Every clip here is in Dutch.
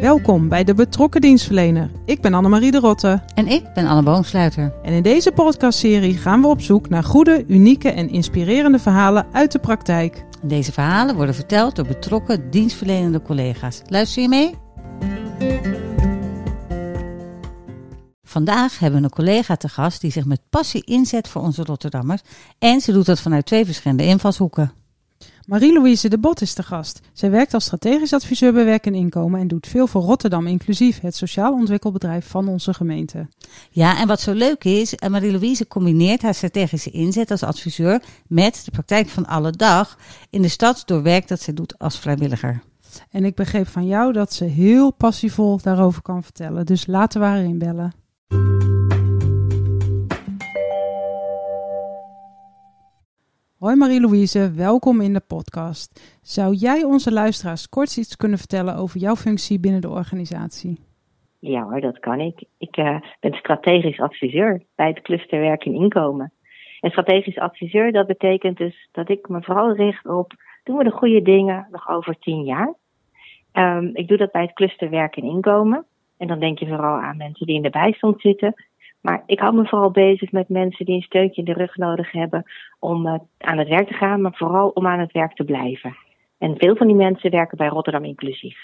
Welkom bij de Betrokken Dienstverlener. Ik ben Annemarie de Rotte. En ik ben Anne Boomsluiter. En in deze podcastserie gaan we op zoek naar goede, unieke en inspirerende verhalen uit de praktijk. Deze verhalen worden verteld door betrokken dienstverlenende collega's. Luister je mee? Vandaag hebben we een collega te gast die zich met passie inzet voor onze Rotterdammers. En ze doet dat vanuit twee verschillende invalshoeken. Marie-Louise de Bot is de gast. Zij werkt als strategisch adviseur bij Werk en Inkomen en doet veel voor Rotterdam inclusief, het sociaal ontwikkelbedrijf van onze gemeente. Ja, en wat zo leuk is, eh, Marie-Louise combineert haar strategische inzet als adviseur met de praktijk van alle dag in de stad door werk dat zij doet als vrijwilliger. En ik begreep van jou dat ze heel passievol daarover kan vertellen, dus laten we haar inbellen. Hoi Marie-Louise, welkom in de podcast. Zou jij onze luisteraars kort iets kunnen vertellen over jouw functie binnen de organisatie? Ja hoor, dat kan ik. Ik uh, ben strategisch adviseur bij het cluster werk en inkomen. En strategisch adviseur, dat betekent dus dat ik me vooral richt op, doen we de goede dingen nog over tien jaar? Um, ik doe dat bij het cluster werk en inkomen. En dan denk je vooral aan mensen die in de bijstand zitten. Maar ik hou me vooral bezig met mensen die een steuntje in de rug nodig hebben om uh, aan het werk te gaan, maar vooral om aan het werk te blijven. En veel van die mensen werken bij Rotterdam Inclusief.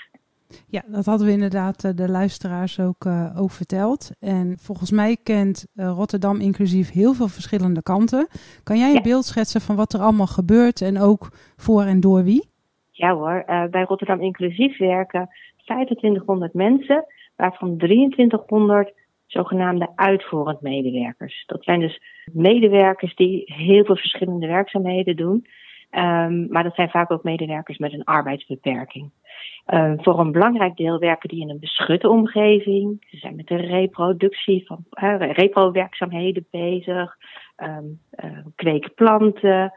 Ja, dat hadden we inderdaad uh, de luisteraars ook, uh, ook verteld. En volgens mij kent Rotterdam Inclusief heel veel verschillende kanten. Kan jij een ja. beeld schetsen van wat er allemaal gebeurt en ook voor en door wie? Ja hoor, bij Rotterdam Inclusief werken 2500 mensen, waarvan 2300 zogenaamde uitvoerend medewerkers. Dat zijn dus medewerkers die heel veel verschillende werkzaamheden doen. Um, maar dat zijn vaak ook medewerkers met een arbeidsbeperking. Um, voor een belangrijk deel werken die in een beschutte omgeving. Ze zijn met de reproductie van uh, repro-werkzaamheden bezig. Uh, kweken planten.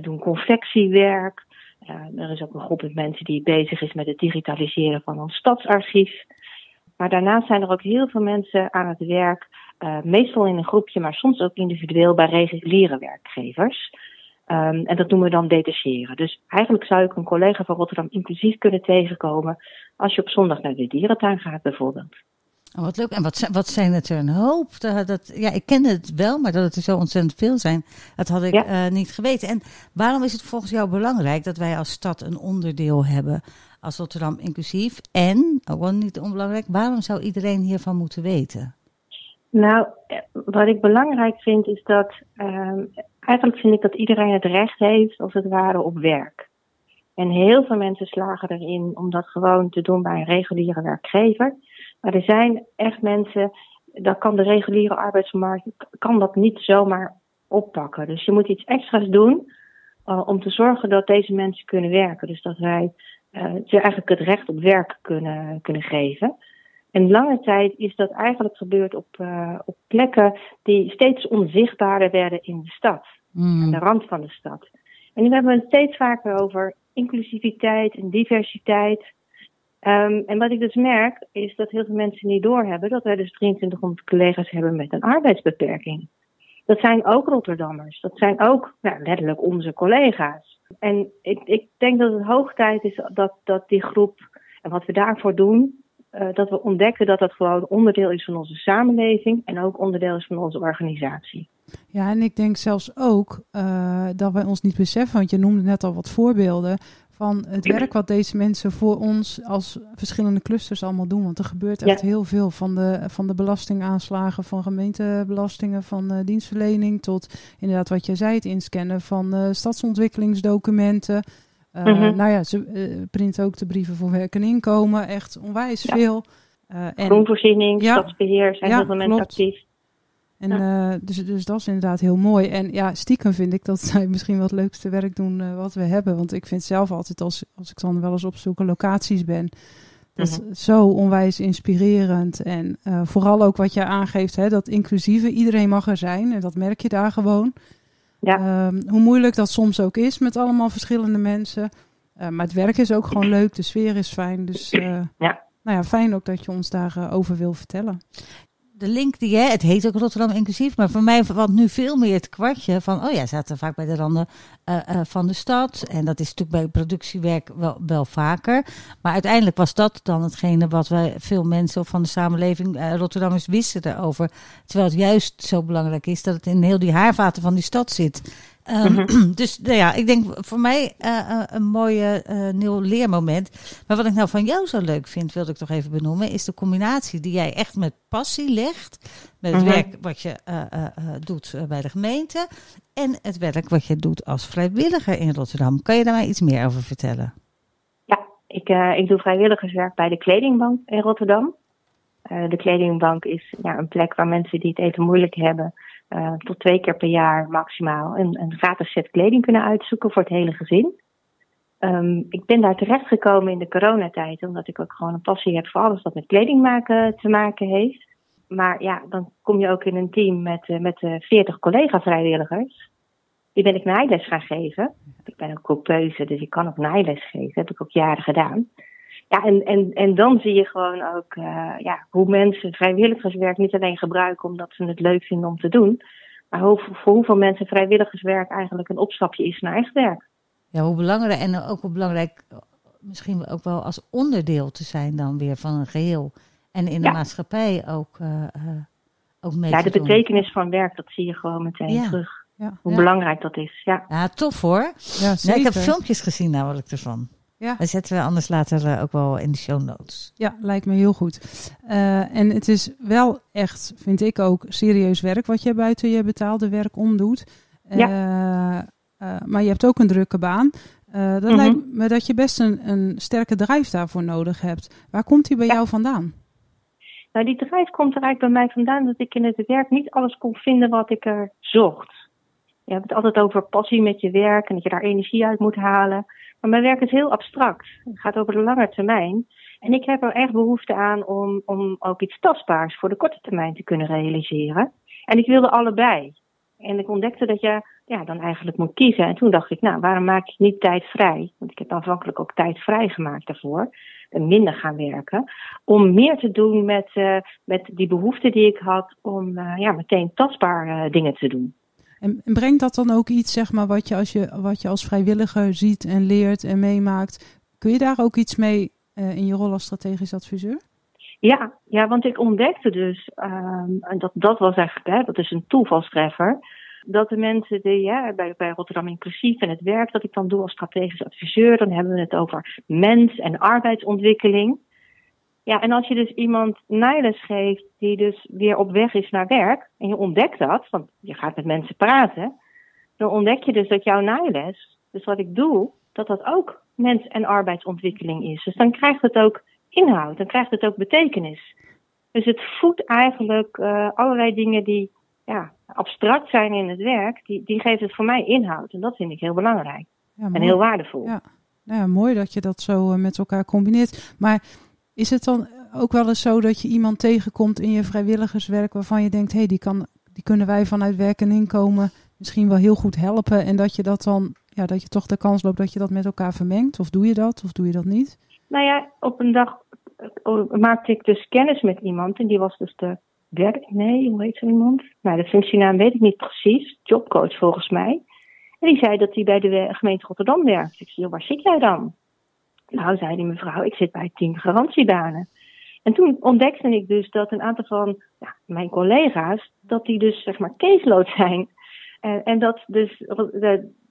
doen confectiewerk. Er is ook een groep met mensen die bezig is met het digitaliseren van ons stadsarchief. Maar daarnaast zijn er ook heel veel mensen aan het werk, uh, meestal in een groepje, maar soms ook individueel bij reguliere werkgevers. Um, en dat noemen we dan detacheren. Dus eigenlijk zou ik een collega van Rotterdam inclusief kunnen tegenkomen als je op zondag naar de dierentuin gaat bijvoorbeeld. Oh, wat leuk. En wat, wat zijn het er een hoop? Dat, dat, ja, ik ken het wel, maar dat het er zo ontzettend veel zijn, dat had ik ja. uh, niet geweten. En waarom is het volgens jou belangrijk dat wij als stad een onderdeel hebben als Rotterdam inclusief? En, ook wel niet onbelangrijk, waarom zou iedereen hiervan moeten weten? Nou, wat ik belangrijk vind is dat, uh, eigenlijk vind ik dat iedereen het recht heeft, als het ware, op werk. En heel veel mensen slagen erin om dat gewoon te doen bij een reguliere werkgever. Maar er zijn echt mensen, dat kan de reguliere arbeidsmarkt, kan dat niet zomaar oppakken. Dus je moet iets extra's doen uh, om te zorgen dat deze mensen kunnen werken. Dus dat wij uh, ze eigenlijk het recht op werk kunnen, kunnen geven. En lange tijd is dat eigenlijk gebeurd op, uh, op plekken die steeds onzichtbaarder werden in de stad. Mm. Aan de rand van de stad. En nu hebben we het steeds vaker over inclusiviteit en diversiteit. Um, en wat ik dus merk, is dat heel veel mensen niet doorhebben dat wij dus 2300 collega's hebben met een arbeidsbeperking. Dat zijn ook Rotterdammers. Dat zijn ook nou, letterlijk onze collega's. En ik, ik denk dat het hoog tijd is dat, dat die groep, en wat we daarvoor doen, uh, dat we ontdekken dat dat gewoon onderdeel is van onze samenleving en ook onderdeel is van onze organisatie. Ja, en ik denk zelfs ook uh, dat wij ons niet beseffen, want je noemde net al wat voorbeelden van het werk wat deze mensen voor ons als verschillende clusters allemaal doen. Want er gebeurt echt ja. heel veel van de, van de belastingaanslagen, van gemeentebelastingen, van uh, dienstverlening tot inderdaad wat jij zei, het inscannen van uh, stadsontwikkelingsdocumenten. Uh, mm -hmm. Nou ja, ze uh, print ook de brieven voor werk en inkomen. Echt onwijs ja. veel. Uh, en, Groenvoorziening, ja, stadsbeheer zijn ja, heel veel mensen klopt. actief. En ja. uh, dus, dus dat is inderdaad heel mooi. En ja, stiekem vind ik dat zij misschien wel het leukste werk doen uh, wat we hebben. Want ik vind zelf altijd, als, als ik dan wel eens op zoeken locaties ben, dat is mm-hmm. zo onwijs inspirerend. En uh, vooral ook wat je aangeeft, hè, dat inclusieve, iedereen mag er zijn. En dat merk je daar gewoon. Ja. Um, hoe moeilijk dat soms ook is met allemaal verschillende mensen. maar het werk is ook gewoon leuk, de sfeer is fijn. Dus ja. nou ja, fijn ook dat je ons daarover wil vertellen. De link die jij, het heet ook Rotterdam inclusief, maar voor mij valt nu veel meer het kwartje van, oh ja, zaten vaak bij de randen uh, van de stad. En dat is natuurlijk bij productiewerk wel, wel vaker. Maar uiteindelijk was dat dan hetgene wat wij veel mensen van de samenleving, uh, Rotterdammers, wisten erover. Terwijl het juist zo belangrijk is dat het in heel die haarvaten van die stad zit. Um, Dus nou ja, ik denk voor mij uh, een mooie uh, nieuw leermoment. Maar wat ik nou van jou zo leuk vind, wilde ik toch even benoemen, is de combinatie die jij echt met passie legt. Met het uh-huh. werk wat je uh, doet bij de gemeente en het werk wat je doet als vrijwilliger in Rotterdam. Kan je daar mij iets meer over vertellen? Ja, ik, ik doe vrijwilligerswerk bij de Kledingbank in Rotterdam. de Kledingbank is ja, een plek waar mensen die het even moeilijk hebben uh, tot twee keer per jaar maximaal een, een, gratis set kleding kunnen uitzoeken voor het hele gezin. Um, ik ben daar terechtgekomen in de coronatijd, omdat ik ook gewoon een passie heb voor alles wat met kleding maken te maken heeft. Maar ja, dan kom je ook in een team met, uh, met uh, 40 collega-vrijwilligers. Die ben ik naailes gaan geven. Ik ben ook coupeuse, dus ik kan ook naailes geven. Dat heb ik ook jaren gedaan. Ja, en, en, en dan zie je gewoon ook uh, ja, hoe mensen vrijwilligerswerk niet alleen gebruiken omdat ze het leuk vinden om te doen, maar hoe, voor hoeveel mensen vrijwilligerswerk eigenlijk een opstapje is naar echt werk. Ja, hoe belangrijk en ook hoe belangrijk misschien ook wel als onderdeel te zijn dan weer van een geheel. En in de ja. maatschappij ook, uh, uh, ook mee Ja, de doen. betekenis van werk, dat zie je gewoon meteen ja. terug. Ja. Hoe belangrijk dat is. Ja, ja tof hoor. Ja, nee, ik heb filmpjes gezien namelijk ervan. Ja. Dat zetten we anders later uh, ook wel in de show notes. Ja, lijkt me heel goed. Uh, en het is wel echt, vind ik ook, serieus werk wat je buiten je betaalde werk omdoet. Ja. Uh, maar je hebt ook een drukke baan. dat mm-hmm. lijkt me dat je best een, een sterke drijf daarvoor nodig hebt. Waar komt die bij ja. jou vandaan? Nou, die drijf komt er eigenlijk bij mij vandaan dat ik in het werk niet alles kon vinden wat ik er zocht. Je hebt het altijd over passie met je werk en dat je daar energie uit moet halen. Maar mijn werk is heel abstract. Het gaat over de lange termijn. En ik heb er echt behoefte aan om, om ook iets tastbaars voor de korte termijn te kunnen realiseren. En ik wilde allebei. En ik ontdekte dat je ja, dan eigenlijk moet kiezen. En toen dacht ik, nou, waarom maak ik niet tijd vrij? Want ik heb aanvankelijk ook tijd vrijgemaakt daarvoor. En minder gaan werken. Om meer te doen met, uh, met die behoefte die ik had om uh, ja, meteen tastbaar uh, dingen te doen. En, en brengt dat dan ook iets, zeg maar, wat je, als je, wat je als vrijwilliger ziet en leert en meemaakt? Kun je daar ook iets mee uh, in je rol als strategisch adviseur? Ja, ja want ik ontdekte dus, um, en dat, dat was eigenlijk, hè, dat is een toevalstreffer, dat de mensen die ja, bij, bij Rotterdam Inclusief en het werk dat ik dan doe als strategisch adviseur, dan hebben we het over mens- en arbeidsontwikkeling. Ja, en als je dus iemand naailes geeft die dus weer op weg is naar werk, en je ontdekt dat, want je gaat met mensen praten, dan ontdek je dus dat jouw naailes, dus wat ik doe, dat dat ook mens- en arbeidsontwikkeling is. Dus dan krijgt het ook inhoud, dan krijgt het ook betekenis. Dus het voedt eigenlijk uh, allerlei dingen die ja, abstract zijn in het werk, die, die geeft het voor mij inhoud. En dat vind ik heel belangrijk ja, en heel waardevol. Ja. Nou ja, mooi dat je dat zo uh, met elkaar combineert. Maar is het dan ook wel eens zo dat je iemand tegenkomt in je vrijwilligerswerk waarvan je denkt, hé, hey, die, kan, die kunnen wij vanuit werk en inkomen misschien wel heel goed helpen. En dat je dat dan, ja, dat je toch de kans loopt dat je dat met elkaar vermengt? Of doe je dat, of doe je dat niet? Nou ja, op een dag maakte ik dus kennis met iemand en die was dus de werk, nee, hoe heet zo iemand? Nou, de functienaam weet ik niet precies, jobcoach volgens mij. En die zei dat hij bij de gemeente Rotterdam werkt. Ik zei, waar zit jij dan? Nou, zei die mevrouw, ik zit bij tien garantiebanen. En toen ontdekte ik dus dat een aantal van ja, mijn collega's, dat die dus zeg maar caseload zijn. En, en dat dus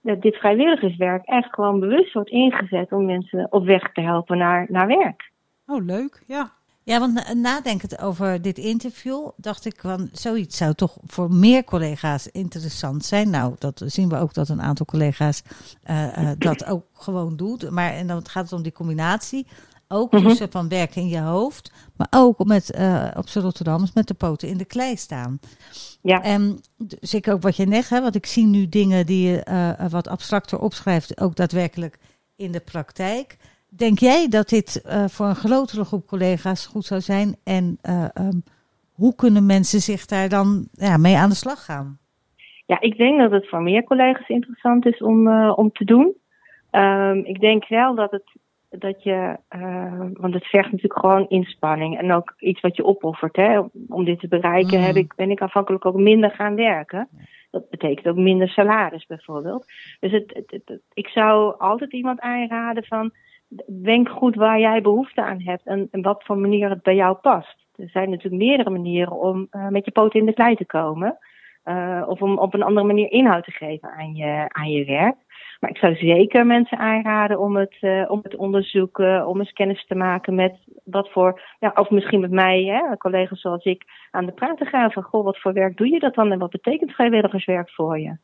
dit vrijwilligerswerk echt gewoon bewust wordt ingezet om mensen op weg te helpen naar, naar werk. Oh, leuk, ja. Ja, want nadenkend over dit interview dacht ik van zoiets zou toch voor meer collega's interessant zijn. Nou, dat zien we ook dat een aantal collega's uh, uh, dat ook gewoon doet. Maar en dan gaat het om die combinatie. Ook mm -hmm. tussen van werken in je hoofd, maar ook met, uh, op z'n Rotterdams met de poten in de klei staan. Ja. En dus ik ook wat je net, hè, want ik zie nu dingen die je wat abstracter opschrijft, ook daadwerkelijk in de praktijk. Denk jij dat dit uh, voor een grotere groep collega's goed zou zijn? En uh, um, hoe kunnen mensen zich daar dan ja, mee aan de slag gaan? Ja, ik denk dat het voor meer collega's interessant is om, uh, om te doen. Um, ik denk wel dat het dat je, want het vergt natuurlijk gewoon inspanning en ook iets wat je opoffert. Hè? Om dit te bereiken heb ik, ben ik afhankelijk ook minder gaan werken. Dat betekent ook minder salaris bijvoorbeeld. Dus het, het, ik zou altijd iemand aanraden van, denk goed waar jij behoefte aan hebt en, wat voor manier het bij jou past. Er zijn natuurlijk meerdere manieren om uh, met je poten in de klei te komen. Uh, of om op een andere manier inhoud te geven aan je, aan je werk. Maar ik zou zeker mensen aanraden om het, uh, om het te onderzoeken, om eens kennis te maken met wat voor, ja, of misschien met mij, hè, collega's zoals ik, aan de praten gaan van, goh, wat voor werk doe je dat dan en wat betekent vrijwilligerswerk voor je?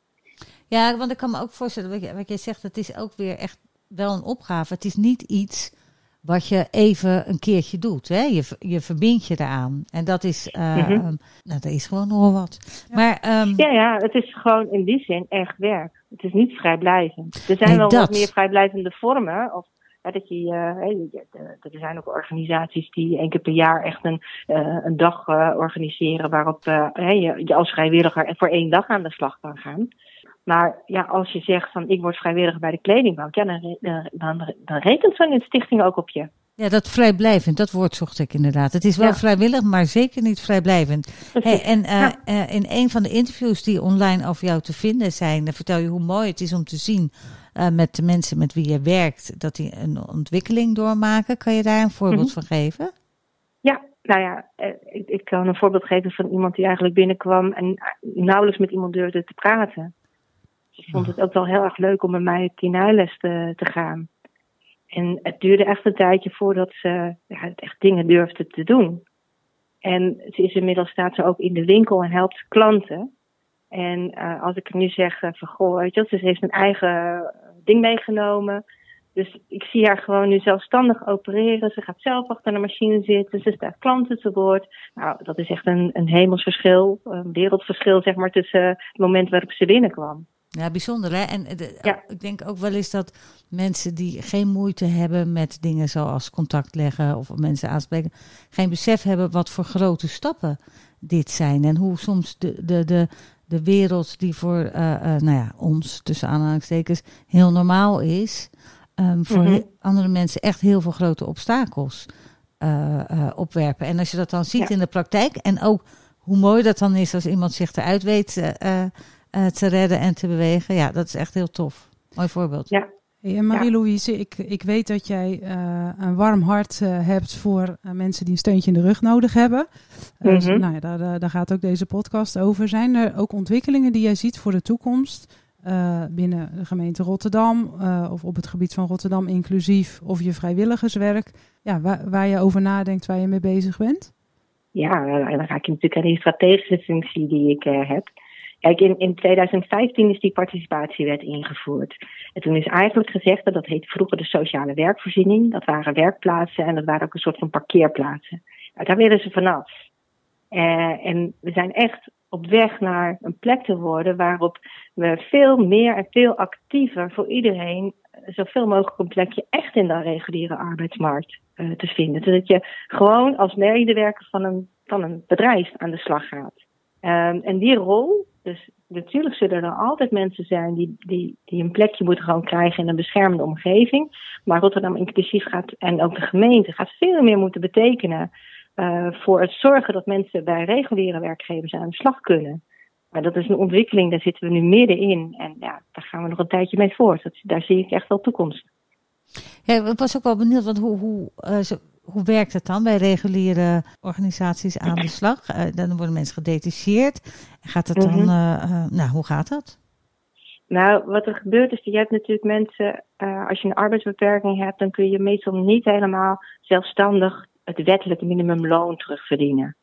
Ja, want ik kan me ook voorstellen, wat je zegt, het is ook weer echt wel een opgave. Het is niet iets wat je even een keertje doet. Hè? Je, je verbindt je eraan. En dat is, uh, mm-hmm. nou, dat is gewoon nogal wat. Ja. Maar, um, ja, ja, het is gewoon in die zin echt werk. Het is niet vrijblijvend. Er zijn nee, wel dat. wat meer vrijblijvende vormen. Of, ja, dat je, uh, er zijn ook organisaties die één keer per jaar echt een, uh, een dag uh, organiseren waarop je, je als vrijwilliger voor één dag aan de slag kan gaan. Maar ja, als je zegt van ik word vrijwilliger bij de kledingbank, ja, dan, dan, dan rekent zo'n stichting ook op je. Ja, dat vrijblijvend, dat woord zocht ik inderdaad. Het is wel ja. vrijwillig, maar zeker niet vrijblijvend. Hey, en uh, ja. uh, in een van de interviews die online over jou te vinden zijn, vertel je hoe mooi het is om te zien uh, met de mensen met wie je werkt, dat die een ontwikkeling doormaken. Kan je daar een voorbeeld mm-hmm. van geven? Ja, nou ja, ik, ik, kan een voorbeeld geven van iemand die eigenlijk binnenkwam en nauwelijks met iemand durfde te praten. Ze vond het ook wel heel erg leuk om met mij kinailes te, te gaan. En het duurde echt een tijdje voordat ze ja, echt dingen durfde te doen. En ze is inmiddels staat ze ook in de winkel en helpt klanten. En uh, als ik nu zeg uh, van goh, weet je, ze heeft een eigen ding meegenomen. Dus ik zie haar gewoon nu zelfstandig opereren. Ze gaat zelf achter de machine zitten. Ze staat klanten te woord. Nou, dat is echt een, een hemelsverschil, een wereldverschil, zeg maar, tussen het moment waarop ze binnenkwam. Ja, bijzonder hè. En de, ja. ik denk ook wel eens dat mensen die geen moeite hebben met dingen zoals contact leggen of mensen aanspreken, geen besef hebben wat voor grote stappen dit zijn. En hoe soms de, de, de, de wereld die voor uh, uh, nou ja, ons, tussen aanhalingstekens, heel normaal is, um, voor mm-hmm. andere mensen echt heel veel grote obstakels uh, opwerpen. En als je dat dan ziet ja. in de praktijk en ook hoe mooi dat dan is als iemand zich eruit weet uh, te redden en te bewegen. Ja, dat is echt heel tof. Mooi voorbeeld. Ja. Hey, en Marie-Louise, ik, ik weet dat jij uh, een warm hart uh, hebt voor mensen die een steuntje in de rug nodig hebben. Mm-hmm. dus, nou ja, daar, daar gaat ook deze podcast over. Zijn er ook ontwikkelingen die jij ziet voor de toekomst binnen de gemeente Rotterdam of op het gebied van Rotterdam inclusief of je vrijwilligerswerk, ja, waar, waar je over nadenkt, waar je mee bezig bent? Ja, dan ga ik natuurlijk aan die strategische functie die ik heb. Kijk, in, in 2015 is die participatiewet ingevoerd. En toen is eigenlijk gezegd dat dat heet vroeger de sociale werkvoorziening. Dat waren werkplaatsen en dat waren ook een soort van parkeerplaatsen. Nou, daar willen ze vanaf. Uh, en we zijn echt op weg naar een plek te worden waarop we veel meer en veel actiever voor iedereen zoveel mogelijk een plekje echt in de reguliere arbeidsmarkt uh, te vinden. Zodat je gewoon als medewerker van een, van een bedrijf aan de slag gaat. Um, en die rol, dus natuurlijk zullen er altijd mensen zijn die, die, die een plekje moeten gewoon krijgen in een beschermde omgeving. Maar Rotterdam inclusief gaat, en ook de gemeente, gaat veel meer moeten betekenen uh, voor het zorgen dat mensen bij reguliere werkgevers aan de slag kunnen. Maar dat is een ontwikkeling, daar zitten we nu middenin. En ja, daar gaan we nog een tijdje mee voort. Dat, daar zie ik echt wel toekomst. Ja, ik was ook wel benieuwd, want hoe, hoe uh, hoe werkt het dan bij reguliere organisaties aan de slag? Uh, dan worden mensen gedetacheerd. Gaat het dan, mm-hmm. uh, nou, hoe gaat dat? Nou, wat er gebeurt is, je hebt natuurlijk mensen, als je een arbeidsbeperking hebt, dan kun je meestal niet helemaal zelfstandig het wettelijke minimumloon terugverdienen.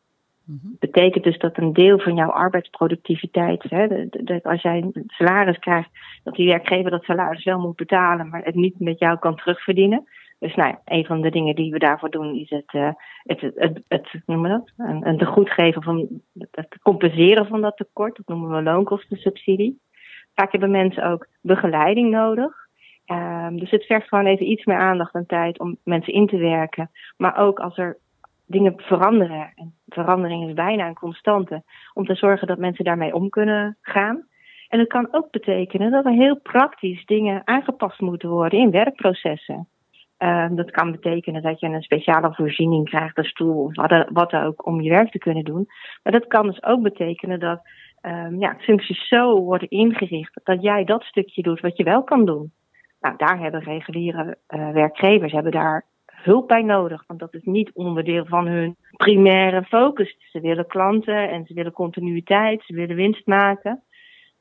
Mm-hmm. betekent dus dat een deel van jouw arbeidsproductiviteit, hè, de, als jij een salaris krijgt, dat die werkgever dat salaris wel moet betalen, maar het niet met jou kan terugverdienen. Dus nou een van de dingen die we daarvoor doen is het, uh, het, het, het, noemen dat? Een, een geven van het compenseren van dat tekort. Dat noemen we loonkostensubsidie. Vaak hebben mensen ook begeleiding nodig. Um, dus het vergt gewoon even iets meer aandacht en tijd om mensen in te werken. Maar ook als er dingen veranderen, en verandering is bijna een constante, om te zorgen dat mensen daarmee om kunnen gaan. En het kan ook betekenen dat er heel praktisch dingen aangepast moeten worden in werkprocessen. Ehm, dat kan betekenen dat je een speciale voorziening krijgt, een stoel of wat, wat ook, om je werk te kunnen doen. Maar dat kan dus ook betekenen dat um, ja, functies zo worden ingericht dat jij dat stukje doet wat je wel kan doen. Nou, daar hebben reguliere uh, werkgevers hebben daar hulp bij nodig, want dat is niet onderdeel van hun primaire focus. Ze willen klanten en ze willen continuïteit, ze willen winst maken.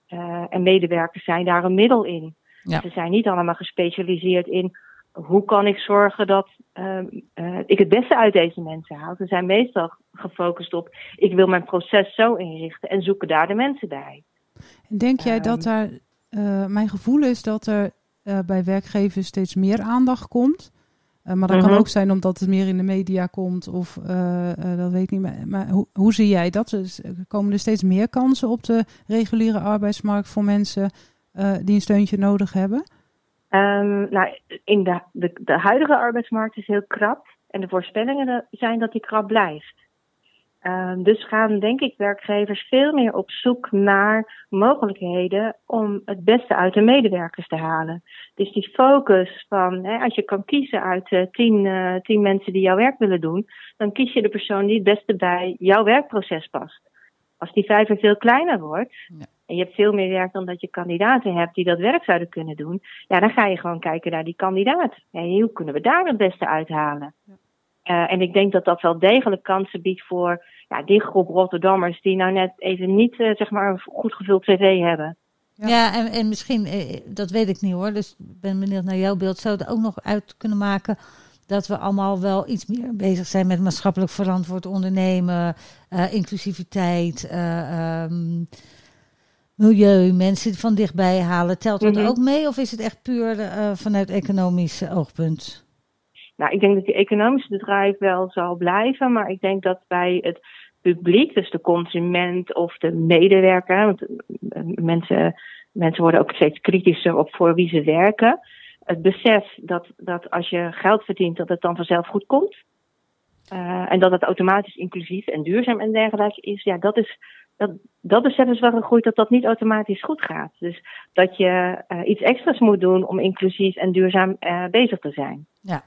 Uh, en medewerkers zijn daar een middel in. Ja. Ze zijn niet allemaal gespecialiseerd in hoe kan ik zorgen dat uh, uh, ik het beste uit deze mensen haal. Ze zijn meestal gefocust op ik wil mijn proces zo inrichten en zoeken daar de mensen bij. En denk jij dat daar, uh, mijn gevoel is dat er bij werkgevers steeds meer aandacht komt. Maar dat kan ook zijn omdat het meer in de media komt of dat weet ik niet. Maar, maar hoe, hoe, zie jij dat? Dus, komen er steeds meer kansen op de reguliere arbeidsmarkt voor mensen die een steuntje nodig hebben? Um, nou, in de, de, de, huidige arbeidsmarkt is heel krap. En de voorspellingen zijn dat die krap blijft. Um, dus gaan, denk ik, werkgevers veel meer op zoek naar mogelijkheden om het beste uit de medewerkers te halen. Dus die focus van, hè, als je kan kiezen uit uh, tien, uh, tien mensen die jouw werk willen doen, dan kies je de persoon die het beste bij jouw werkproces past. Als die vijver veel kleiner wordt, ja en je hebt veel meer werk dan dat je kandidaten hebt die dat werk zouden kunnen doen, ja, dan ga je gewoon kijken naar die kandidaat. En hoe kunnen we daar het beste uithalen? Ja. Uh, en ik denk dat dat wel degelijk kansen biedt voor ja, die groep Rotterdammers die nou net even niet uh, zeg maar een goed gevuld cv hebben. Ja, ja en, en misschien, eh, dat weet ik niet hoor, dus ik ben benieuwd naar jouw beeld. Zou het ook nog uit kunnen maken dat we allemaal wel iets meer bezig zijn met maatschappelijk verantwoord ondernemen, uh, inclusiviteit, uh, um, milieu, mensen van dichtbij halen. Telt dat mhm. ook mee of is het echt puur uh, vanuit economisch oogpunt? Nou, ik denk dat die economische drive wel zal blijven, maar ik denk dat bij het publiek, dus de consument of de medewerker, want eh, mensen, mensen worden ook steeds kritischer op voor wie ze werken. Het besef dat, dat als je geld verdient, dat het dan vanzelf goed komt. Uh, en dat het automatisch inclusief en duurzaam en dergelijke is, ja, dat is dat, dat besef is wel gegroeid dat dat niet automatisch goed gaat. Dus dat je uh, iets extra's moet doen om inclusief en duurzaam bezig te zijn. Ja.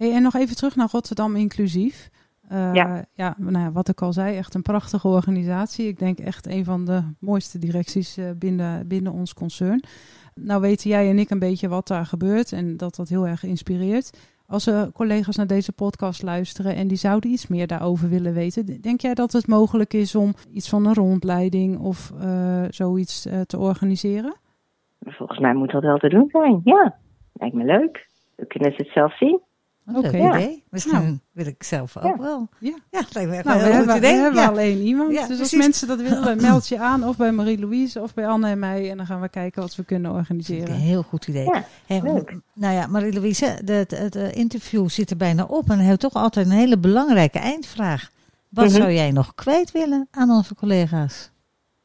Hey, en nog even terug naar Rotterdam Inclusief. Uh, ja. ja, nou ja, wat ik al zei, echt een prachtige organisatie. Ik denk echt een van de mooiste directies binnen, binnen ons concern. Nou weten jij en ik een beetje wat daar gebeurt en dat dat heel erg inspireert. Als er collega's naar deze podcast luisteren en die zouden iets meer daarover willen weten, denk jij dat het mogelijk is om iets van een rondleiding of uh, zoiets uh, te organiseren? Volgens mij moet dat wel te doen zijn, ja. Lijkt me leuk. Dan kunnen ze het zelf zien. Oké, okay. idee. Misschien nou. wil ik zelf ook wel. Ja, ja lijkt me nou, we, hebben, we hebben alleen iemand. dus precies. als mensen dat willen, meld je aan of bij Marie-Louise of bij Anne en mij. En dan gaan we kijken wat we kunnen organiseren. Een heel goed idee. Hey, nou ja, Marie-Louise, het, het, interview zit er bijna op. En dan hebben we toch altijd een hele belangrijke eindvraag. Wat mm -hmm. zou jij nog kwijt willen aan onze collega's?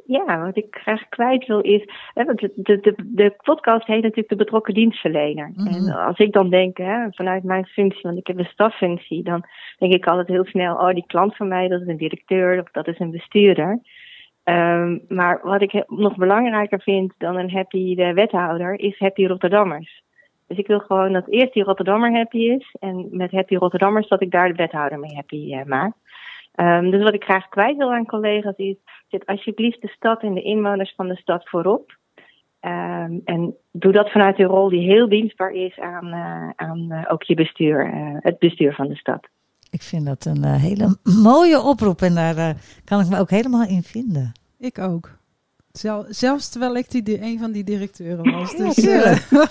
Ja, wat ik graag kwijt wil is. de, de, de, de podcast heet natuurlijk de betrokken dienstverlener. Mm -hmm. En als ik dan denk, hè, vanuit mijn functie, want ik heb een staffunctie, dan denk ik altijd heel snel: oh, die klant van mij, dat is een directeur of dat is een bestuurder. Um, maar wat ik nog belangrijker vind dan een happy de wethouder, is happy Rotterdammers. Dus ik wil gewoon dat eerst die Rotterdammer happy is. En met happy Rotterdammers dat ik daar de wethouder mee happy uh, maak. Um, dus wat ik graag kwijt wil aan collega's is, zet alsjeblieft de stad en de inwoners van de stad voorop. Um, en doe dat vanuit een rol die heel dienstbaar is aan, uh, aan uh, ook je bestuur, uh, het bestuur van de stad. Ik vind dat een hele mooie oproep en daar kan ik me ook helemaal in vinden. Ik ook. Zel, zelfs terwijl ik die, een van die directeuren was. Dus uh,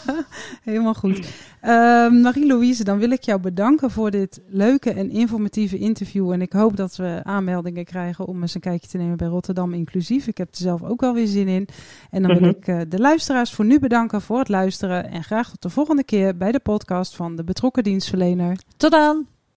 helemaal goed. Uh, Marie-Louise, dan wil ik jou bedanken voor dit leuke en informatieve interview. En ik hoop dat we aanmeldingen krijgen om eens een kijkje te nemen bij Rotterdam Inclusief. Ik heb er zelf ook wel weer zin in. En dan wil mhm. ik uh, de luisteraars voor nu bedanken voor het luisteren. En graag tot de volgende keer bij de podcast van de betrokken dienstverlener. Tot dan!